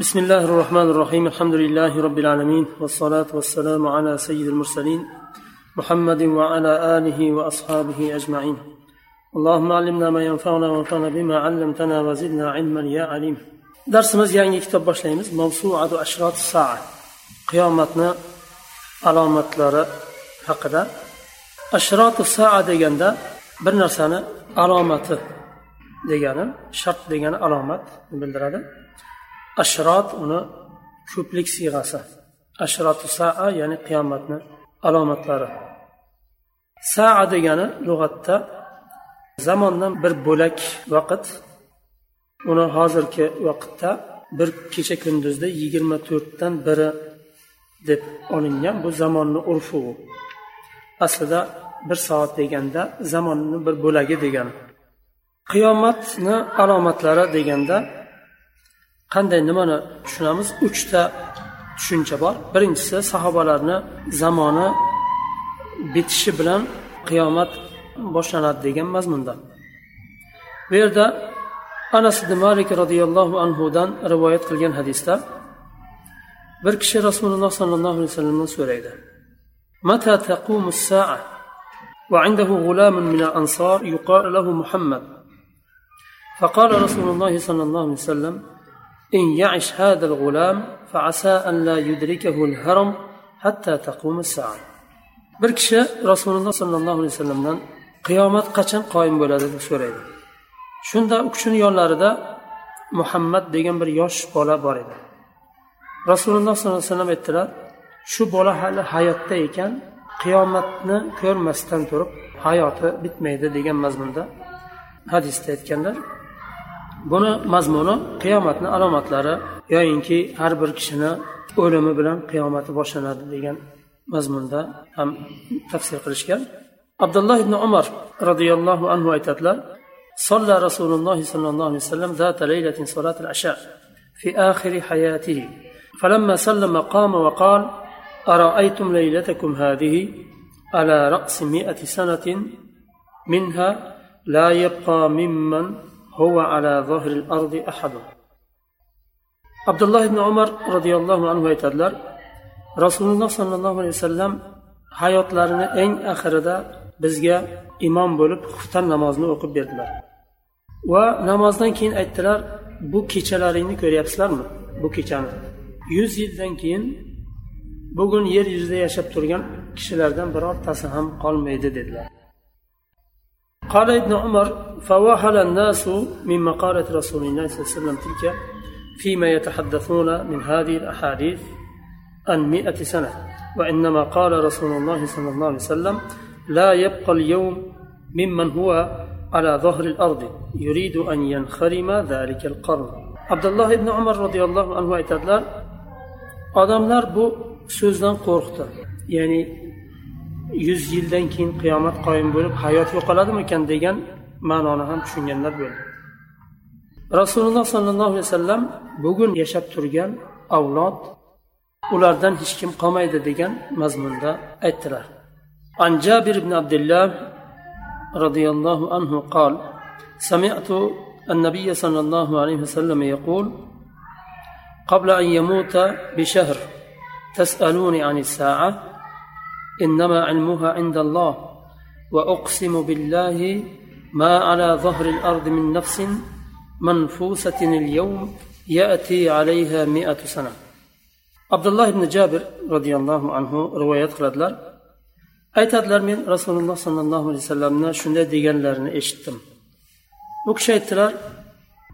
بسم الله الرحمن الرحيم الحمد لله رب العالمين والصلاة والسلام على سيد المرسلين محمد وعلى آله وأصحابه أجمعين اللهم علمنا ما ينفعنا وانفعنا بما علمتنا وزدنا علما يا عليم darsimiz yangi kitob boshlaymiz mavsuatu ashrot saa qiyomatni alomatlari haqida ashroti saa deganda bir narsani alomati degani shart degani alomat bildiradi Ashrot uni ko'plik siyg'asi. Ashroti saa ya'ni qiyomatni alomatlari. Saa degani lug'atda zamondan bir bo'lak vaqt uni hozirgi vaqtda bir kecha kunduzda yigirma to'rtdan biri deb olingan bu zamonni urfi u aslida bir soat deganda zamonni bir bo'lagi degani. Qiyomatni alomatlari deganda qanday nimani tushunamiz uchta tushuncha bor birinchisi sahobalarni zamoni bitishi bilan qiyomat boshlanadi degan mazmunda bu yerda anas ibn malik roziyallohu anhudan rivoyat qilgan hadisda bir kishi rasululloh sollallohu alayhi vasallamdan so'raydi متى تقوم الساعة وعنده غلام من الأنصار يقال له محمد فقال رسول الله صلى الله عليه وسلم إن يعش هذا الغلام فعسى أن لا يدركه الهرم حتى تقوم الساعة bir kishi rasululloh sollallohu alayhi vasallamdan qiyomat qachon qoyim bo'ladi deb so'raydi shunda u kishini yonlarida muhammad degan bir yosh bola bor edi rasululloh sollallohu alayhi vasallam aytdilar shu bola hali hayotda ekan qiyomatni ko'rmasdan turib hayoti bitmaydi degan mazmunda hadisda aytganlar buni mazmuni qiyomatni alomatlari yoyinki har bir kishini o'limi bilan qiyomati boshlanadi degan mazmunda ham tafsir qilishgan abdulloh ibn umar roziyallohu anhu aytadilar صلى رسول الله صلى الله عليه وسلم ذات ليلة صلاة العشاء في آخر حياته فلما سلم قام وقال أرأيتم ليلتكم هذه على رأس مئة سنة منها لا يبقى ممن هو على ظهر الأرض أحد عبد الله بن عمر رضي الله عنه aytadilar rasululloh sollallohu alayhi vasallam hayotlarini eng oxirida bizga imom bo'lib xuftan namozini o'qib berdilar va namozdan keyin aytdilar bu kechalaringni ko'ryapsizlarmi bu kechani yuz yildan keyin bugun yer yuzida yashab turgan kishilardan birortasi ham qolmaydi dedilar قال ابن عمر فوهل الناس من مقالة رسول الله صلى الله عليه وسلم تلك فيما يتحدثون من هذه الأحاديث عن مئة سنة. وإنما قال رسول الله صلى الله عليه وسلم لا يبقى اليوم ممن هو على ظهر الأرض يريد أن ينخرم ذلك القرن. عبد الله بن عمر رضي الله عنه aytadilar odamlar bu so'zdan qo'rqdi ya'ni yuz yildan keyin qiyomat qoyim bo'lib hayot yo'qoladimikan degan ma'noni ham tushunganlar bo'ldi rasululloh sollallohu alayhi vasallam bugun yashab turgan avlod ulardan hech kim qolmaydi degan mazmunda aytdilar عن جابر بن عبد الله رضي الله عنه قال سمعت النبي صلى الله عليه وسلم يقول قبل ان يموت بشهر تسالوني عن الساعه انما علمها عند الله واقسم بالله ما على ظهر الارض من نفس منفوسه اليوم ياتي عليها مئة سنه عبد الله بن جابر رضي الله عنه روايه قلدلر aytadilar men rasululloh sollallohu alayhi vasallamni shunday deganlarini eshitdim u kishi aytdilar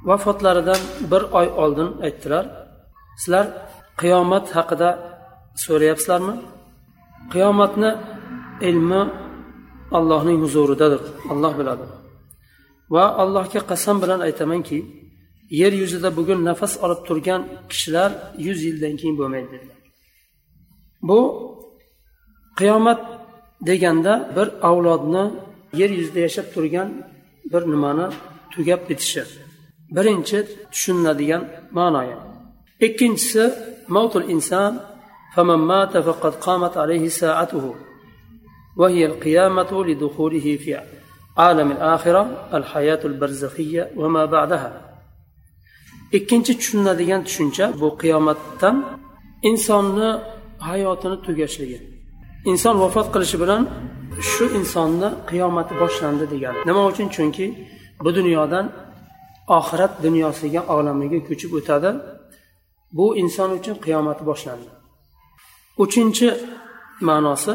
vafotlaridan bir oy oldin aytdilar sizlar qiyomat haqida so'rayapsizlarmi qiyomatni ilmi allohning huzuridadir alloh biladi. Va allohga qasam bilan aytamanki yer yuzida bugun nafas olib turgan kishilar yuz yildan keyin bo'lmaydi dedilar. Bu qiyomat deganda bir avlodni yer yuzida yashab turgan bir nimani tugab bitishi birinchi tushuniladigan ma'no ikkinchisi mavtul inson فمن مات فقد قامت عليه ساعته وهي القيامة لدخوله في عالم الآخرة الحياة البرزخية وما بعدها ikkinchi tushuniladigan tushuncha bu qiyomatdan insonni hayotini tugashligi inson vafot qilishi bilan shu insonni qiyomati boshlandi degani nima uchun chunki bu dunyodan oxirat dunyosiga olamiga ko'chib o'tadi bu inson uchun qiyomati boshlandi uchinchi ma'nosi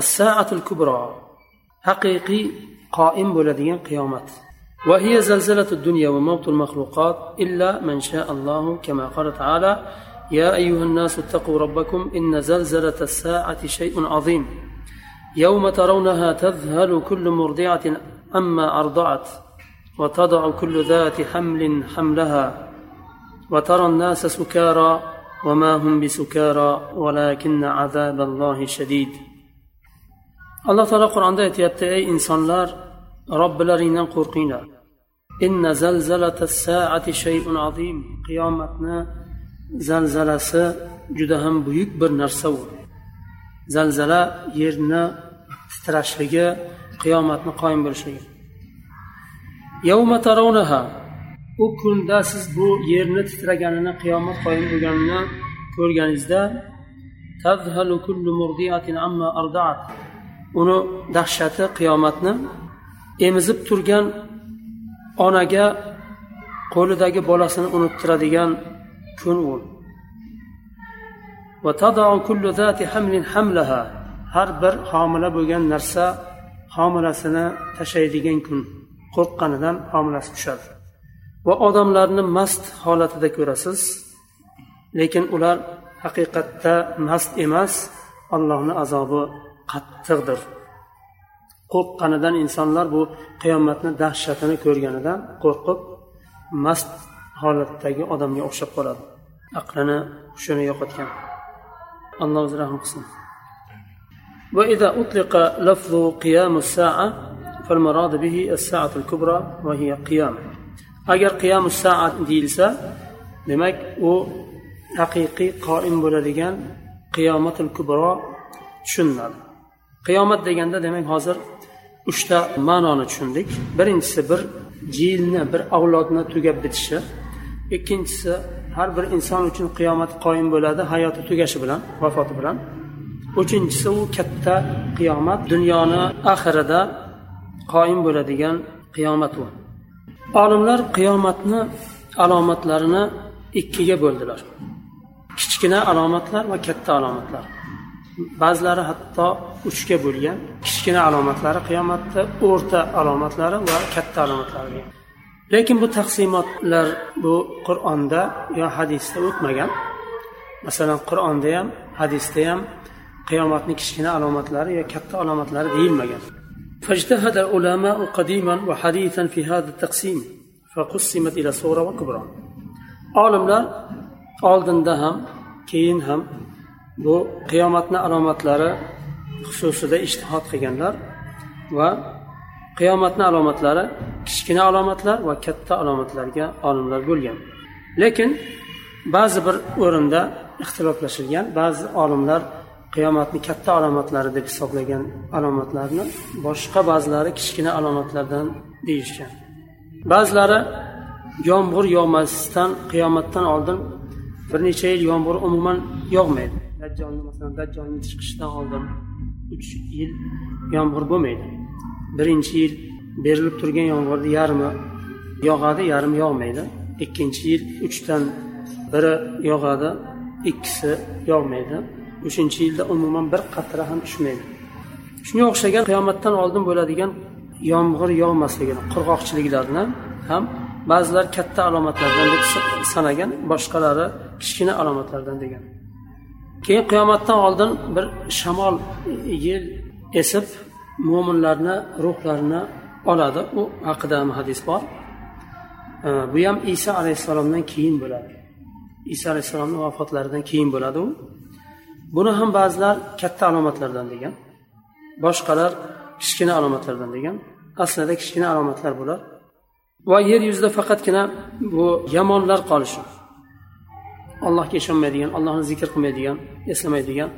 as-sa'atul kubro haqiqiy qoim bo'ladigan qiyomat. وهي زلزلة الدنيا وموت المخلوقات إلا من شاء الله كما قال تعالى يا أيها الناس اتقوا ربكم إن زلزلة الساعة شيء عظيم يوم ترونها تذهل كل مرضعة عما أرضعت وتضع كل ذات حمل حملها وترى الناس سكارى وما هم بسكارى ولكن عذاب الله شديد alloh taolo qur'onda aytyapti ey insonlar robbilaringdan qo'rqinglar inna zalzalata saati shay'un azim qiyomatni zalzalasi juda ham buyuk bir narsa u zalzala yerni titrashligi qiyomatni qoyim bo'lishligi yavma tarawnaha U kunda siz bu yerni titraganini qiyomat qoyim bo'lganini ko'rganingizda tazhalu kullu murdiatin amma arda'at. Uni dahshati qiyomatni emizib turgan onaga qo'lidagi bolasini unuttiradigan kun u. Har bir homila bo'lgan narsa homilasini tashlaydigan kun. Qo'rqqanidan homilasi tushadi. va odamlarni mast holatida ko'rasiz lekin ular haqiqatda mast emas allohni azobi qattiqdir qo'rqqanidan insonlar bu qiyomatni dahshatini ko'rganidan qo'rqib mast holatdagi odamga o'xshab qoladi aqlini hushini yo'qotgan alloh o'zi rahm qilsin وإذا أطلق لفظ قيام الساعة فالمراد به الساعة الكبرى وهي قيام agar qiyomu saat deyilsa demak u haqiqiy qoim bo'ladigan qiyomatul kubro tushuniladi. Qiyomat deganda demak hozir uchta ma'noni tushundik. Birinchisi bir jilni bir avlodni tugab bitishi. Ikkinchisi har bir inson uchun qiyomat qoyim bo'ladi hayoti tugashi bilan vafoti bilan. Uchinchisi u katta qiyomat dunyoni oxirida qoyim bo'ladigan qiyomat u. olimlar qiyomatni alomatlarini ikkiga bo'ldilar. Kichkina alomatlar va katta alomatlar. Ba'zilari hatto uchga bo'lgan kichkina alomatlari qiyomatni o'rta alomatlari va katta alomatlari lekin bu taqsimotlar bu qur'onda yo hadisda o'tmagan. Masalan qur'onda ham hadisda ham qiyomatni kichkina alomatlari yo katta alomatlari deyilmagan. فاجتهد العلماء قديما وحديثا في هذا التقسيم فقسمت إلى صورة وكبرى olimlar oldinda ham keyin ham bu qiyomatni alomatlari xususida ishtihod qilganlar va qiyomatni alomatlari kichkina alomatlar va katta alomatlarga olimlar bo'lgan lekin ba'zi bir o'rinda ixtiloflashilgan ba'zi olimlar qiyomatni katta alomatlari deb hisoblagan alomatlarni boshqa ba'zilari kichkina alomatlardan deyishgan. Ba'zilari yomg'ir yog'masdan qiyomatdan oldin bir necha yil yomg'ir umuman yog'maydi. Dajjolni masalan dajjolni chiqishidan oldin uch yil yomg'ir bo'lmaydi. Birinchi yil berilib turgan yomg'irni yarmi yog'adi yarmi yog'maydi. Ikkinchi yil uchdan biri yog'adi ikkisi yog'maydi. Uchinchi yilda umuman bir qatra ham tushmaydi shunga o'xshagan qiyomatdan oldin bo'ladigan yomg'ir yog'masligini qurg'oqchiliklarni ham ba'zilar katta alomatlardan deb sanagan boshqalari kichkina alomatlardan degan. Keyin qiyomatdan oldin bir shamol yel esib mo'minlarni ruhlarini oladi. U haqida ham hadis bor. Bu ham iso alayhissalomdan keyin bo'ladi. Iso alayhissalomni vafotlaridan keyin bo'ladi u. buni ham ba'zilar katta alomatlardan degan boshqalar kichkina alomatlardan degan. Aslida kichkina alomatlar bular. Va yer yuzida faqatgina bu yomonlar qolishi. Allohga ishonmaydigan allohni zikr qilmaydigan eslamaydigan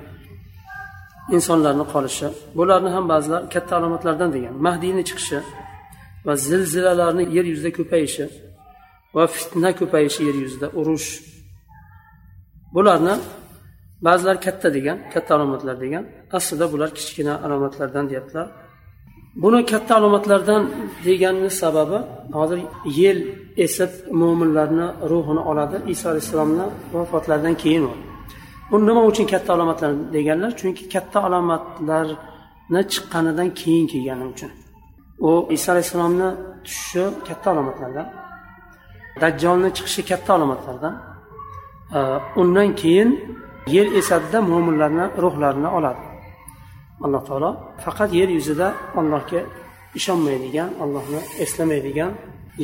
insonlarni qolishi. Bularni ham ba'zilar katta alomatlardan degan. Mahdiyni chiqishi va zilzilalarni yer yuzida ko'payishi va fitna ko'payishi yer yuzida urush. Bularni ba'zilar katta degan katta alomatlar degan. Aslida bular kichkina alomatlardan deyaptilar. Buni katta alomatlardan deganni sababi hozir yel esib mo'minlarni ruhini oladi. Iso alayhissalomni vafotlaridan keyin u. Bu nima uchun katta alomatlar deganlar? Chunki katta alomatlarni chiqqanidan keyin kelgani uchun. U iso alayhissalomni tushishi katta alomatlardan dajjolni chiqishi katta alomatlardan e, undan keyin yer esadida mo'minlarni ruhlarini oladi. Alloh taolo faqat yer yuzida allohga ishonmaydigan allohni eslamaydigan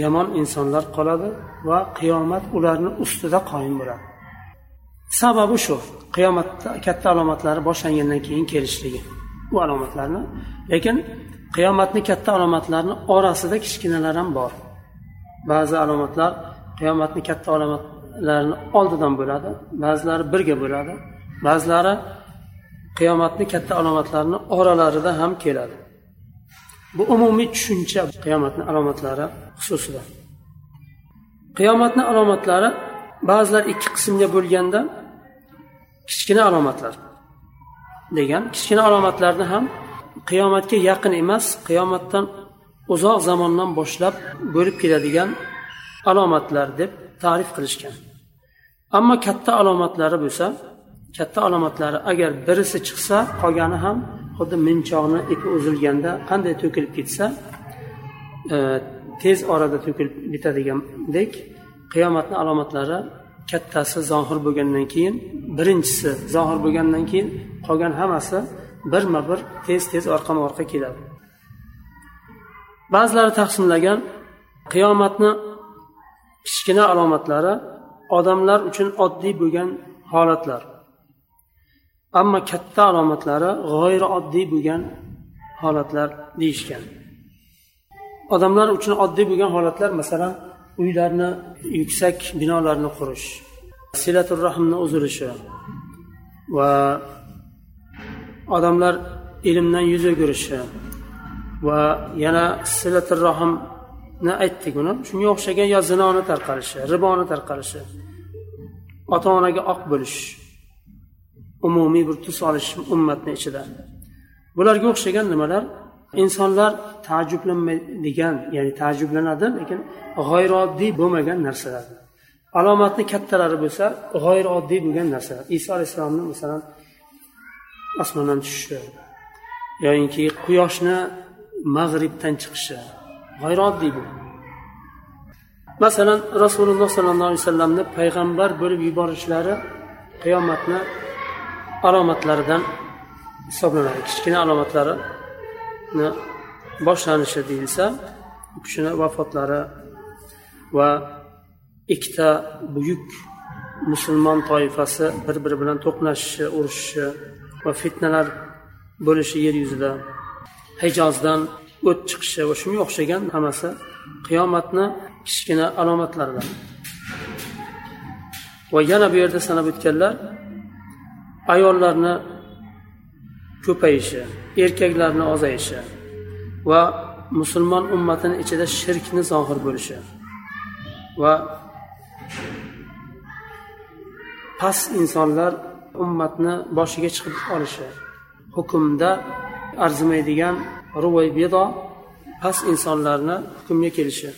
yomon insonlar qoladi va qiyomat ularni ustida qoyim bo'ladi. Sababi shu qiyomatda katta alomatlari boshlangandan keyin kelishligi. Bu alomatlarni lekin qiyomatni katta alomatlarini orasida kichkinalar ham bor. Ba'zi alomatlar qiyomatni katta alomat ularni oldidan bo'ladi ba'zilari birga bo'ladi ba'zilari qiyomatni katta alomatlarini oralarida ham keladi. Bu umumiy tushuncha qiyomatni alomatlari xususida. Qiyomatni alomatlari ba'zilar ikki qismga bo'lganda kichkina alomatlar degan kichkina alomatlarni ham qiyomatga yaqin emas qiyomatdan uzoq zamondan boshlab bo'lib keladigan alomatlar deb ta'rif qilishgan. Ammo katta alomatlari bo'lsa katta alomatlari agar birisi chiqsa qolgani ham xuddi minchoqni ipi uzilganda qanday to'kilib ketsa e, tez orada to'kilib bitadigandek qiyomatni alomatlari kattasi zohir bo'lgandan keyin birinchisi zohir bo'lgandan keyin qolgan hammasi birma bir tez tez orqama orqa keladi. Ba'zilari taqsimlagan qiyomatni kichkina alomatlari odamlar uchun oddiy bo'lgan holatlar. Ammo katta alomatlari g'oyrioddiy bo'lgan holatlar deyishgan. Odamlar uchun oddiy bo'lgan holatlar masalan uylarni yuksak binolarni qurish silatul rahmni uzilishi va odamlar ilmdan yuz o'girishi va yana silatul rahm aytdik uni. Shunga o'xshagan yo zinoni tarqalishi riboni tarqalishi ota onaga oq bo'lish umumiy bir tus olish ummatni ichida. Bularga o'xshagan nimalar? Insonlar taajjublanmaydigan ya'ni taajjublanadi lekin g'ayrioddiy bo'lmagan narsalar. Alomatni kattalari bo'lsa g'ayrioddiy bo'lgan narsalar. Iso alayhissalomni masalan osmondan tushishi yoyinki quyoshni mag'ribdan chiqishi g'ayrioddiy bu masalan rasululloh sollallohu alayhi vasallamni payg'ambar bo'lib yuborishlari qiyomatni alomatlaridan hisoblanadi. Kichkina alomatlarini boshlanishi deyilsa u kishini vafotlari va ikkita buyuk musulmon toifasi bir biri bilan to'qnashishi urushishi va fitnalar bo'lishi yer yuzida hijozdan o't chiqishi va shunga o'xshagan hammasi qiyomatni kichkina alomatlaridan. Va yana bu yerda sanab o'tganlar ayollarni ko'payishi erkaklarni ozayishi va musulmon ummatini ichida shirkni zohir bo'lishi va past insonlar ummatni boshiga chiqib olishi hukmda arzimaydigan ruvaybido past insonlarni hukmga kelishi.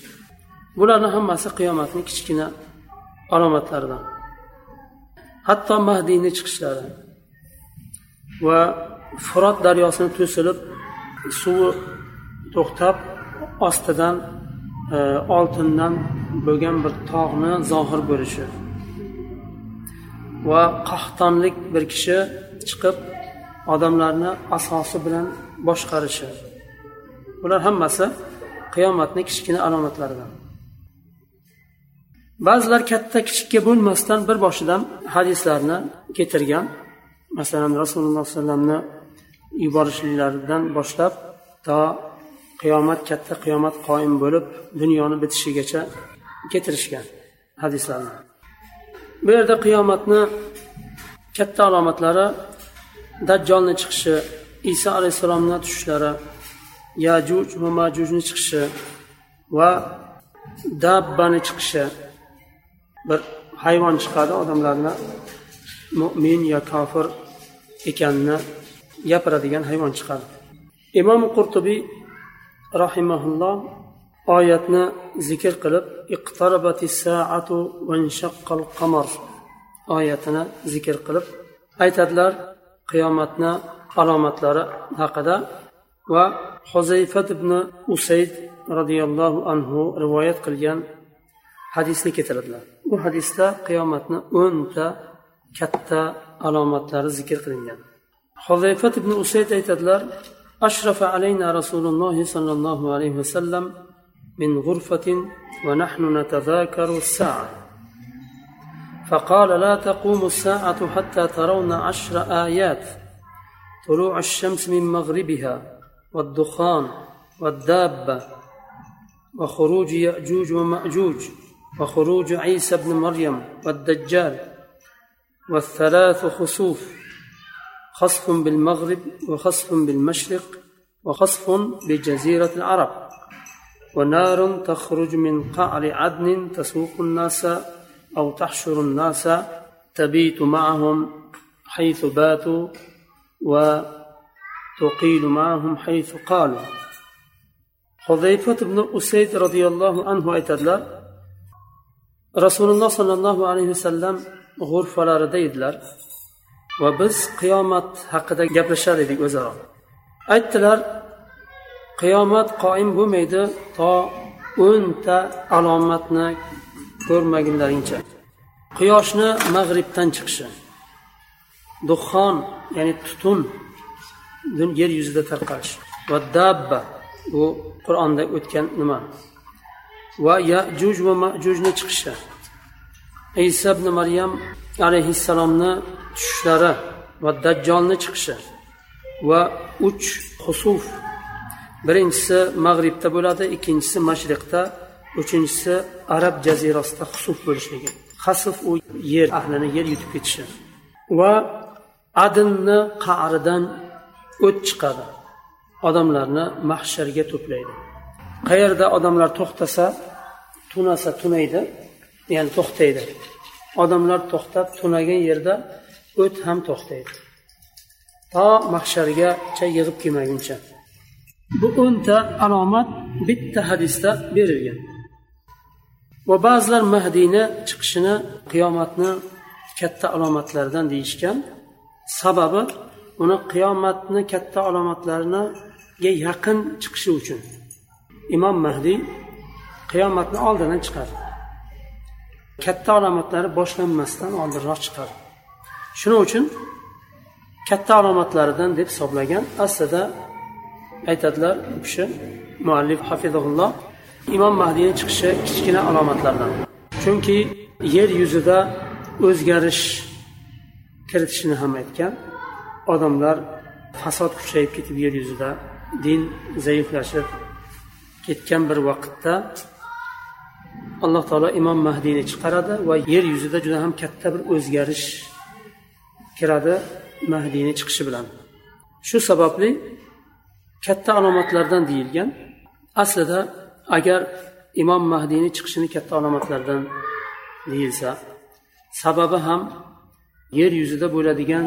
Bularni hammasi qiyomatning kichkina alomatlaridan. Hatto mahdiyni chiqishlari va furot daryosini to'silib suvi to'xtab ostidan e, oltindan bo'lgan bir tog'ni zohir bo'lishi va qahtonlik bir kishi chiqib odamlarni asosi bilan boshqarishi. Bular hammasi qiyomatni kichkina alomatlaridan. Ba'zilar katta kichikka bo'lmasdan bir boshidan hadislarni keltirgan. Masalan rasululloh alayhi vasallamni yuborishliklaridan boshlab to qiyomat katta qiyomat qoyim bo'lib dunyoni bitishigacha keltirishgan hadislarni. Bu yerda qiyomatni katta alomatlari dajjolni chiqishi iso alayhissalomni tushishlari yajuj va majujni chiqishi va dabbani chiqishi. Bir hayvon chiqadi odamlarni. Mo'min yo kofir ekanini gapiradigan hayvon chiqadi. Imom qurtubiy rahimaulloh oyatni zikr qilib qamar oyatini zikr qilib aytadilar qiyomatni alomatlari haqida va huzayfat ibn usayd roziyallohu anhu rivoyat qilgan hadisni keltiradilar bu hadisda qiyomatni o'nta katta alomatlari zikr qilingan huzayfat ibn usayd aytadilar رسول الله صلى الله عليه وسلم من غرفة ونحن نتذاكر الساعة فقال لا تقوم الساعة حتى ترون عشر آيات طلوع الشمس من مغربها والدخان والدابة وخروج يأجوج ومأجوج وخروج عيسى بن مريم والدجال والثلاث خسوف خصف بالمغرب وخصف بالمشرق وخصف بجزيرة العرب ونار تخرج من قعر عدن تسوق الناس أو تحشر الناس تبيت معهم حيث باتوا وتقيل معهم حيث قالوا حذيفة بن أسيد رضي الله عنه aytadilar rasululloh sollallohu alayhi vasallam g'urfalarida edilar va biz qiyomat haqida gaplashar edik o'zaro aytdilar qiyomat qoim bo'lmaydi to o'nta alomatni ko'rmagunlaringcha quyoshni mag'ribdan chiqishi duxon ya'ni tutun yer yuzida tarqalish. Va dabba bu qur'onda o'tgan nima? Va yajuj va majujni chiqishi. Isa ibn maryam alayhissalomni tushishlari va dajjolni chiqishi. Va uch husuf birinchisi mag'ribda bo'ladi ikkinchisi mashriqda uchinchisi arab jazirasida husuf bo'lishligi. Hasf u yer ahlini yer yutib ketishi. Va adnni qa'ridan o't chiqadi. Odamlarni mahsharga to'playdi. Qayerda odamlar to'xtasa tunasa tunaydi ya'ni to'xtaydi. Odamlar to'xtab tunagan yerda o't ham to'xtaydi. To mahshargacha yig'ib kelmaguncha. Bu o'nta alomat bitta hadisda berilgan. Va ba'zilar mahdiyni chiqishini qiyomatni katta alomatlaridan deyishgan sababi uni qiyomatni katta alomatlariga yaqin chiqishi uchun. Imom mahdiy qiyomatni oldindan chiqadi. Katta alomatlari boshlanmasdan oldinroq chiqadi. Shuning uchun katta alomatlaridan deb hisoblagan aslida aytadilar u kishi muallif hafizulloh imom mahdiyni chiqishi kichkina alomatlardan. Chunki yer yuzida o'zgarish kiritishini ham aytgan. Odamlar fasod kuchayib ketib yer yuzida din zaiflashib ketgan bir vaqtda alloh taolo imom mahdiyni chiqaradi va yer yuzida juda ham katta bir o'zgarish kiradi mahdiyni chiqishi bilan. Shu sababli katta alomatlardan deyilgan. Aslida agar imom mahdiyni chiqishini katta alomatlardan deyilsa sababi ham yer yuzida bo'ladigan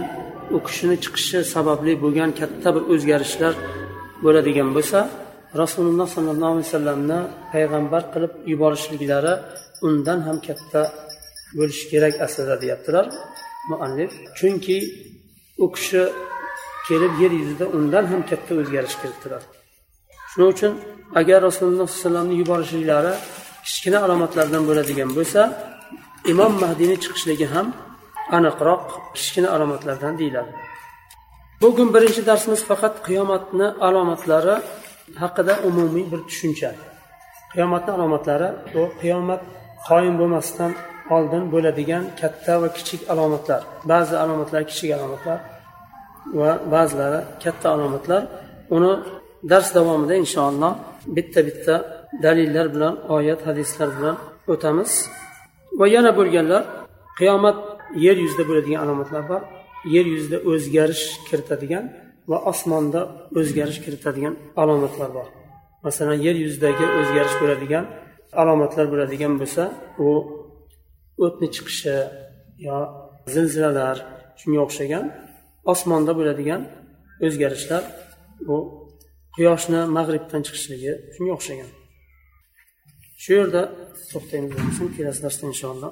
u kishini chiqishi sababli bo'lgan katta bir o'zgarishlar bo'ladigan bo'lsa rasululloh sollallohu alayhi vasallamni payg'ambar qilib yuborishliklari undan ham katta bo'lishi kerak aslida deyaptilar muallif. Chunki u kishi kelib yer yuzida undan ham katta o'zgarish kiritdilar. Shuning uchun agar rasululloh sallallohu alayhi vasallamni yuborishliklari kichkina alomatlardan bo'ladigan bo'lsa imom mahdiyni chiqishligi ham aniqroq kichkina alomatlardan deyiladi. Bugun birinchi darsimiz faqat qiyomatni alomatlari haqida umumiy bir tushuncha. Qiyomatni alomatlari bu qiyomat qoyim bo'lmasdan oldin bo'ladigan katta va kichik alomatlar. Ba'zi alomatlar kichik alomatlar va ba'zilari katta alomatlar. Uni dars davomida inshaalloh bitta bitta dalillar bilan oyat hadislar bilan o'tamiz. Va yana bo'lganlar qiyomat yer yuzida bo'ladigan alomatlar bor. Yer yuzida o'zgarish kiritadigan va osmonda o'zgarish kiritadigan alomatlar bor. Masalan yer yuzidagi o'zgarish bo'ladigan alomatlar bo'ladigan bo'lsa u o'tni chiqishi yo zilzilalar shunga o'xshagan osmonda bo'ladigan o'zgarishlar bu quyoshni mag'ribdan chiqishligi shunga o'xshagan. Shu yerda to'xtaymiz kelasi darsda inshaalloh.